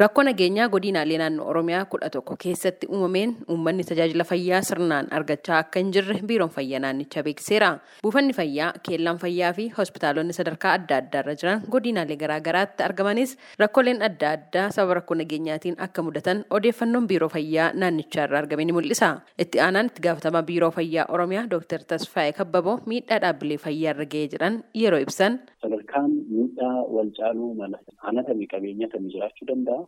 Rakkoo nageenyaa godinaalee naannoo Oromiyaa kudha tokko keessatti uumameen uummanni tajaajila fayyaa sirnaan argachaa akka hin jirre biiroon fayyaa naannichaa beeksiseera. Buufanni fayyaa, keellaan fayyaa fi hospitaalonni sadarkaa adda addaarra jiran godinaalee garaagaraatti argamanis rakkooleen adda addaa sababa rakkoo nageenyaatiin akka mudatan odeeffannoon biiroo fayyaa naannichaa irraa argame ni mul'isa. Itti aanaan itti gaafatamaa biiroo fayyaa Oromiyaa Dr. Tasfaayee Kabbaboo miidhaa dhaabbilee fayyaa irra ga'ee jiran yeroo ibsan. Sadarkaan miidhaa wal caaluu mala aanaa qabeenya kamii jiraachuu danda'a.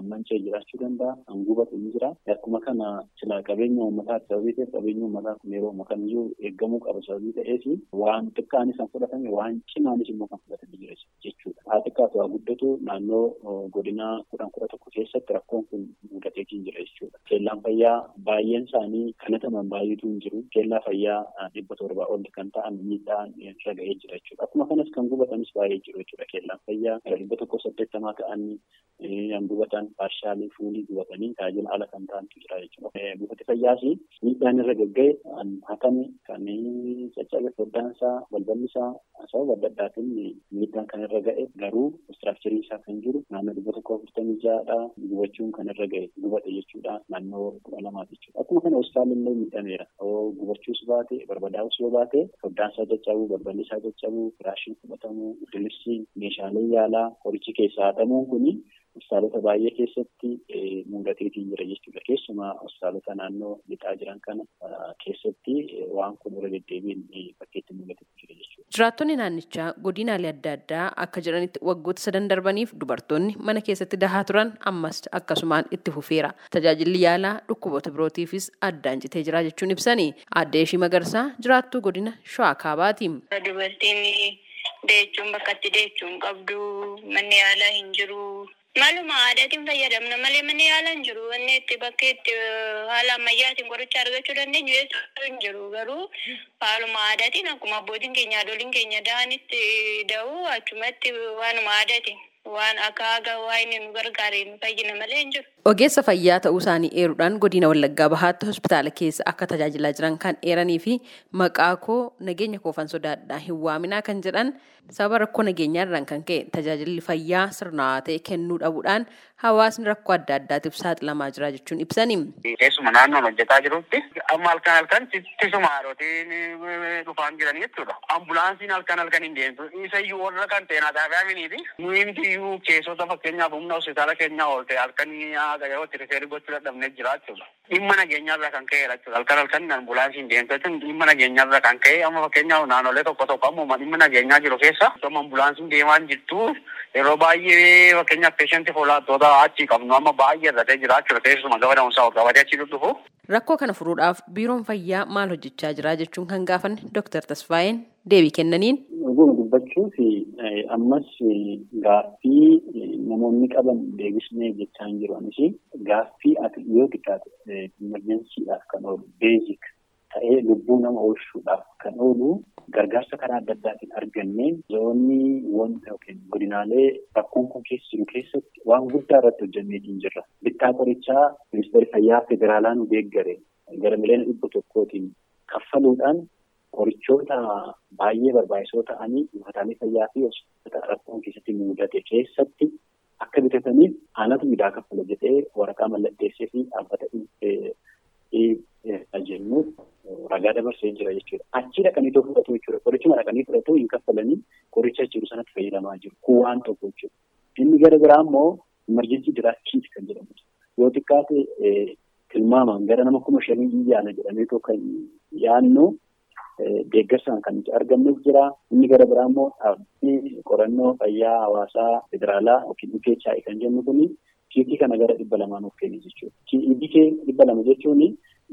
Ammancee jiraachuu danda'a. Hangubatu ni jira. Akkuma kana silaa qabeenya uummataa sababii ta'eef qabeenya uummataa kun yeroo ammaa kamiyyuu eegamuu qaba sababii ta'eef waan xiqqaanis kan fudhatame waan cimaanis immoo kan fudhatame jira jechuudha. Haa xiqqaatu haa guddatu naannoo godina kudhan kudha tokko keessatti rakkoon kun mudateetiin jira jechuudha. Keellaan fayyaa baay'een isaanii kanataman baay'eetu hin jiru. Keellaa fayyaa dhibba torbaa ol kan ta'an miidhaan irra ga'ee jira jechuudha. Akkuma kanas kan gubatanis baay'ee jiru jechuudha. Keellaan fayyaa dhibba tokko saddeettamaa ta'anii hangubatan paarshaalii fuulii gubatanii tajaajila ala kan ta'antu jira jechuudha. Buufati fayyaas miidhaan irra gagga'e hakami kan caccabe foddaansaa balballisaa sababa adda addaatiin miidhaan kan irra ga'e garuu istiraakcharii isaa kan jiru naannoo dhibba tokko afurtamii ja'adha gubachuun kan irra ga'e gubate jechuudha naannoo kudha lamaati jechuudha. Akkuma kana hospitaalli illee miidhameera. Gubachuus baate barbadaa'us yoo baate foddaansaa caccabuu balballisaa caccabuu firaashiin fudhatamuu meeshaalee yaalaa horichi keessaa haxamuun kuni hospitaalota baay'ee keessatti mudateetiin jira jechuudha. Keessumaa hospitaalota naannoo lixaa jiran kana keessatti waan kun irra deddeebiin bakkeetti mudateetu jira jechuudha. Jiraattonni naannichaa godinaalee adda addaa akka jiranitti waggoota sadan darbaniif dubartoonni mana keessatti dahaa turan ammas akkasumaan itti fufeera. Tajaajilli yaalaa dhukkuboota birootiifis addaan citee jira jechuun ibsanii aadde ishii magarsaa jiraattuu godina Shawaa Kaabaati. Dubartiin deechuun bakka itti deechuun qabdu manni yaalaa hin jiru. Maaluma aadaatiin fayyadamna malee manni yaalaa hin jiru. Wanni itti bakka itti haala ammayyaatiin qoricha argachuu dandeenyu eessatti hin jiru. Garuu haaluma aadaatiin akkuma abbootiin keenya haadholiin keenya da'anitti da'u achumatti waanuma aadaatiin waan akka haga waa inni nu gargaare nu fayyina malee hin jiru. Ogeessa fayyaa ta'uu isaanii eeruudhaan godina Wallaggaa Bahaatti hospitaala keessa akka tajaajilaa jiran kan eeranii fi maqaa koo nageenya koofan sodaadhaa hin waaminaa kan jedhan sababa rakkoo nageenyaa irraan kan ka'e tajaajilli fayyaa sirnaawaa ta'e kennuu dhabuudhaan hawaasni rakkoo adda addaatiif saaxilamaa jira jechuun ibsani. Keessuma naannoon hojjetaa jirutti amma halkan halkan tisuma haadhotiin dhufaan jiran jechuudha. Ambulaansiin halkan halkan hin deemtu. Isayyuu warra kan ta'e naataafaminiiti. Nuyi iyyuu keessota fakkeenyaaf humna hospitaala keenyaa oolte halkan gagayooti rifeerii gochuu dadhabnee jira jechuudha. Dhimma nageenyaarraa kan ka'e jechuudha. Halkan halkan ambulaansiin deemtu jechuun dhimma nageenyaarraa kan ka'e amma fakkeenyaaf naannolee tokko tokko ammuma dhimma nageenyaa jiru keessa amma ambulaansiin deemaa jirtu yeroo baay'ee fakkeenyaaf peeshantii foolaattoota achi qabnu amma baay'ee irratee jira jechuudha. Keessumaa gaba da'umsaa qabatee achi dhufu. Rakkoo kana furuudhaaf biiroon fayyaa maal hojjechaa jira jechuun kan gaafanne Dr. Tasfaayeen deebii kennaniin. Dhuguma dubbachuu fi ammas gaaffii namoonni qaban deebisnee jechaa hin jiru. Anis gaaffii ati yoo xiqqaate imerjensiidhaaf kan oolu beezik ta'ee lubbuu nama oolchuudhaaf kan oolu gargaarsa karaa adda addaatiin argannee zoonni wanta yookiin godinaalee rakkoon kun keessa jiru keessatti waan guddaa irratti hojjenneetiin jirra. Bittaa qorichaa ministeerri fayyaa federaalaa nu deeggare gara miliyoona dhibba tokkootiin kaffaluudhaan qorichoota baay'ee barbaachisoo ta'anii buufataalee fayyaa fi hospitaalota rakkoon keessatti mudate keessatti akka bitataniif aanatu midaa kaffala jedhee waraqaa mallatteessee fi dhaabbata jennu ragaa dabarsee jira jechuudha. Achi dhaqanii too fudhatu jechuudha. Qorichuma dhaqanii fudhatu hin kaffalanii qoricha jiru sanatti fayyadamaa jiru. Kun waan tokko jechuudha. Inni gara biraa immoo imerjensii diraakiit kan jedhamu. Yoo xiqqaate tilmaamaan gara nama kuma shanii yaala jedhamee too kan yaannu deeggarsaan kan nuti argamnes jira. Inni gara biraa immoo dhaabbii qorannoo fayyaa hawaasaa federaalaa yookiin UKHI kan jennu kuni kiitii kana gara dhibba lamaa nuuf kenni jechuudha. Kiitii dhibba lama jechuun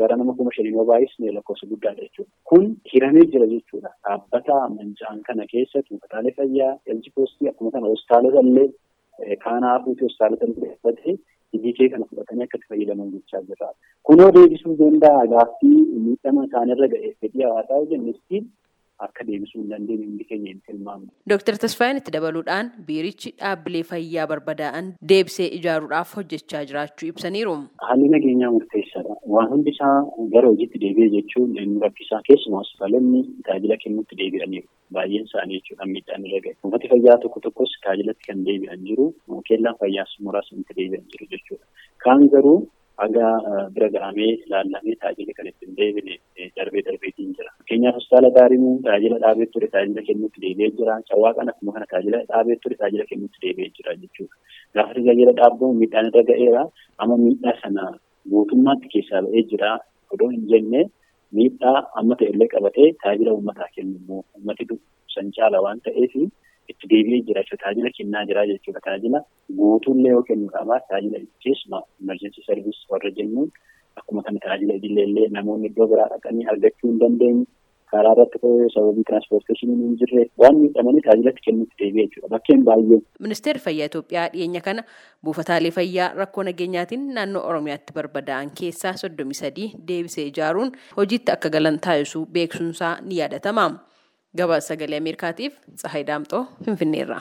gara nama kuma shanii yoo baay'isne lakkoofsa guddaadha jechuudha. Kun hiramee jira jechuudha. Dhaabbata manca'an kana keessatti buufataalee fayyaa, elji poostii akkuma kana hospitaalota illee kaanaafuu hospitaalota illee Hidii kana fudhatanii akka itti fayyadaman gochaa jirra. Kunoo deebisuu danda'a gaaffii miidhama isaanirra ga'e fedhii hawaasaa jennutti akka deebisuu hin dandeenye hundi keenya hin tilmaamne. Dooktar Tasfaayin itti dabaluudhaan biirichi dhaabbilee fayyaa barbadaa'an deebisee ijaaruudhaaf hojjechaa jiraachuu ibsaniiru. Haalli nageenyaa murteessaadha. Waan hundi isaa gara hojiitti deebi'e jechuun inni rakkisaa keessumaa hospitaalonni tajaajila kennuutti deebi'aniiru. Baay'een isaanii jechuudha miidhaan irra gahe. Uummati fayyaa tokko tokkos tajaajilatti kan deebi'an jiru. Keellaan fayyaas muraasatti deebi'an jiru jechuudha. Kaan garuu haga bira gahamee ilaallamee tajaajila kan ittiin deebine darbee darbeetiin jira. Fakkeenyaaf hospitaala Daarimuu tajaajila dhaabee ture tajaajila kennuutti deebi'ee jira. Cawaaqan akkuma kana tajaajila dhaabee ture tajaajila kennuutti deebi'ee jira jechuudha. Gaafa tajaajila dhaabbamu miidhaan irra ga'eera. Amma miidhaa sana guutummaatti keessaa ba'ee jira. Odoo hin jenne miidhaa amma ta'ellee qabatee tajaajila uummataa kennu immoo uummati san caala waan ta'eef itti deebi'ee jira jechuudha. Tajaajila kennaa jira jechuudha. Tajaajila guutuullee yoo kennu qaba. Tajaajila keessumaa emergency service warra jennuun akkuma kana tajaajila idileellee namoonni iddoo biraa dhaqanii argachuu hin dandeenye. Karaa irratti sababii tiraanspoorteeshiniin hin jirre waan miidhamanii tajaajilatti kennuutti deebi'ee jechuudha. Bakkeen baay'ee. Ministeerri Fayyaa Itoophiyaa dhiyeenya kana buufataalee fayyaa rakkoo nageenyaatiin naannoo Oromiyaatti barbadaa'an keessaa soddomii sadii deebisee ijaaruun hojiitti akka galan taasisuu beeksisuunsaa ni yaadatama. Gabaasa sagalee Ameerikaatiif Tsahayi Daamxoo Finfinneerra.